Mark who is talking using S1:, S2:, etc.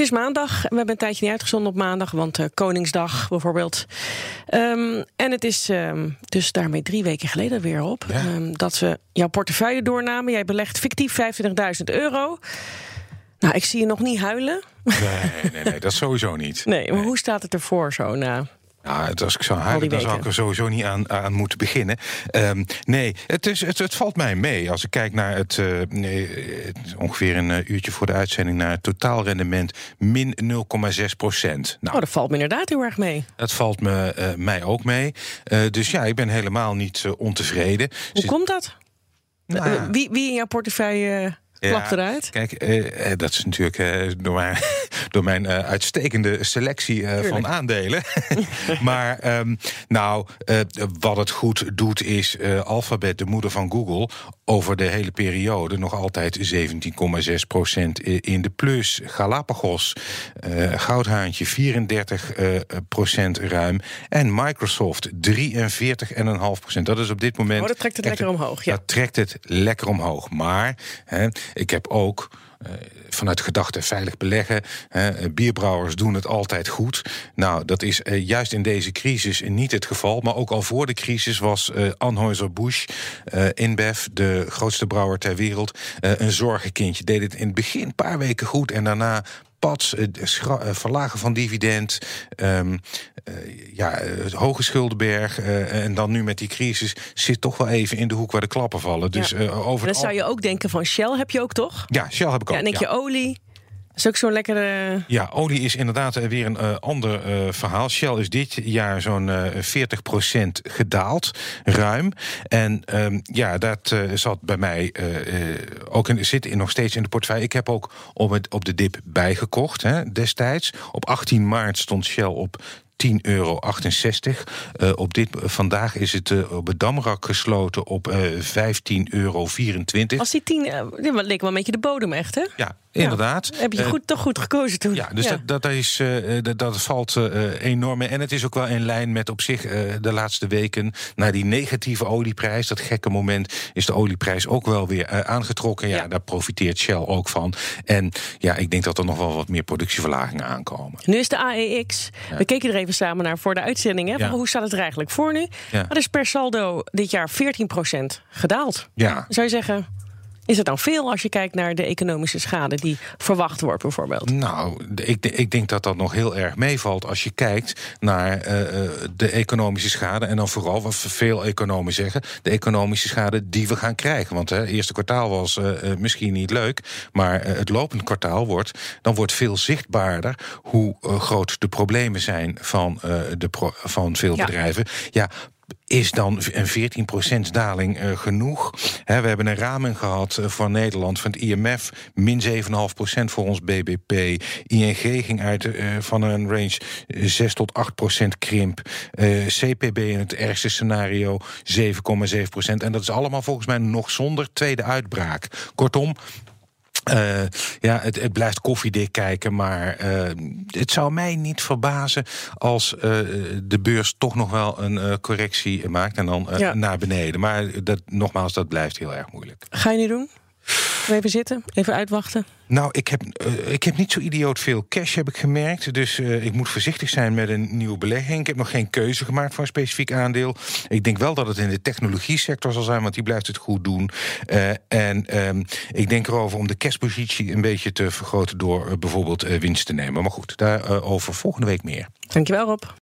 S1: Het is maandag. We hebben een tijdje niet uitgezonden op maandag, want uh, Koningsdag bijvoorbeeld. Um, en het is um, dus daarmee drie weken geleden weer op ja. um, dat we jouw portefeuille doornamen. Jij belegt fictief 25.000 euro. Nou, ik zie je nog niet huilen.
S2: Nee, nee, nee, dat sowieso niet.
S1: Nee, maar nee. hoe staat het ervoor zo na?
S2: Ja, als ik zou huilen, dan zou ik er sowieso niet aan, aan moeten beginnen. Um, nee, het, is, het, het, valt mij mee. Als ik kijk naar het, uh, nee, ongeveer een uh, uurtje voor de uitzending... naar het totaalrendement, min 0,6 procent.
S1: Nou, oh, dat valt me inderdaad heel erg mee.
S2: Dat valt me, uh, mij ook mee. dus ja, ik ben helemaal niet ontevreden.
S1: Hoe komt dat? Nou, wie, wie in jouw portefeuille... Klap eruit.
S2: Kijk, uh, dat is natuurlijk uh, door mijn, door mijn uh, uitstekende selectie van aandelen. maar um, nou, wat het goed doet is Alphabet, de moeder van Google, over de hele periode nog altijd 17,6 procent in de plus. Galapagos, Goudhaantje 34 procent ruim. En Microsoft 43,5 procent. Dat is op dit moment.
S1: Oh, dat trekt het lekker omhoog. Ja.
S2: Dat trekt het lekker omhoog. Maar hè, ik heb ook uh, vanuit gedachte veilig beleggen. Bierbrouwers doen het altijd goed. Nou, dat is uh, juist in deze crisis niet het geval. Maar ook al voor de crisis was Anheuser-Busch, InBev, de grootste brouwer ter wereld, een zorgenkindje. Deed het in het begin een paar weken goed en daarna pads, verlagen van dividend, um, uh, ja, hoge schuldenberg uh, en dan nu met die crisis zit toch wel even in de hoek waar de klappen vallen. Dus,
S1: ja. uh, over dan zou je ook denken van Shell heb je ook toch?
S2: Ja, Shell heb ik ook.
S1: Ja, en denk je olie. Is ook zo'n lekkere.
S2: Ja, olie is inderdaad weer een uh, ander uh, verhaal. Shell is dit jaar zo'n uh, 40% gedaald, ruim. En um, ja, dat zat bij mij ook in, zit in, nog steeds in de portefeuille. Ik heb ook op, het, op de dip bijgekocht hè, destijds. Op 18 maart stond Shell op 10,68 euro. Uh, op dit, vandaag is het uh, op het Damrak gesloten op uh, 15,24 euro.
S1: Als die 10, uh, leek wel een beetje de bodem echt, hè?
S2: Ja, inderdaad.
S1: Ja, heb je goed, toch goed gekozen toen.
S2: Ja, dus ja. Dat, dat, is, dat, dat valt enorm. En het is ook wel in lijn met op zich de laatste weken... naar die negatieve olieprijs, dat gekke moment... is de olieprijs ook wel weer aangetrokken. Ja, ja, daar profiteert Shell ook van. En ja, ik denk dat er nog wel wat meer productieverlagingen aankomen.
S1: Nu is de AEX. We keken er even samen naar voor de uitzending. Hè? Hoe staat het er eigenlijk voor nu? Dat is per saldo dit jaar 14% gedaald.
S2: Ja.
S1: Zou je zeggen, is het dan veel als je kijkt naar de economische schade die verwacht wordt, bijvoorbeeld?
S2: Nou, ik, ik denk dat dat nog heel erg meevalt als je kijkt naar uh, de economische schade. En dan vooral wat veel economen zeggen: de economische schade die we gaan krijgen. Want het eerste kwartaal was uh, misschien niet leuk, maar het lopend kwartaal wordt. dan wordt veel zichtbaarder hoe groot de problemen zijn van, de pro, van veel ja. bedrijven. Ja, is dan een 14% daling uh, genoeg? We hebben een raming gehad uh, van Nederland van het IMF, min 7,5% voor ons BBP. ING ging uit uh, van een range 6 tot 8% krimp. CPB in het ergste scenario 7,7%. En dat is allemaal volgens mij nog zonder tweede uitbraak. Kortom, uh, ja, het, het, blijft koffiedik kijken, maar uh, het zou mij niet verbazen als uh, de beurs toch nog wel een correctie maakt en dan ja. naar beneden. Maar dat, nogmaals, dat blijft heel erg moeilijk.
S1: Ga je nu doen? Even zitten, even uitwachten.
S2: Nou, ik heb, uh, ik heb niet zo idioot veel cash, heb ik gemerkt. Dus uh, ik moet voorzichtig zijn met een nieuwe belegging. Ik heb nog geen keuze gemaakt voor een specifiek aandeel. Ik denk wel dat het in de technologie sector zal zijn, want die blijft het goed doen. Uh, en um, ik denk erover om de cashpositie een beetje te vergroten door bijvoorbeeld winst te nemen. Maar goed, daarover volgende week meer.
S1: Dankjewel, Rob.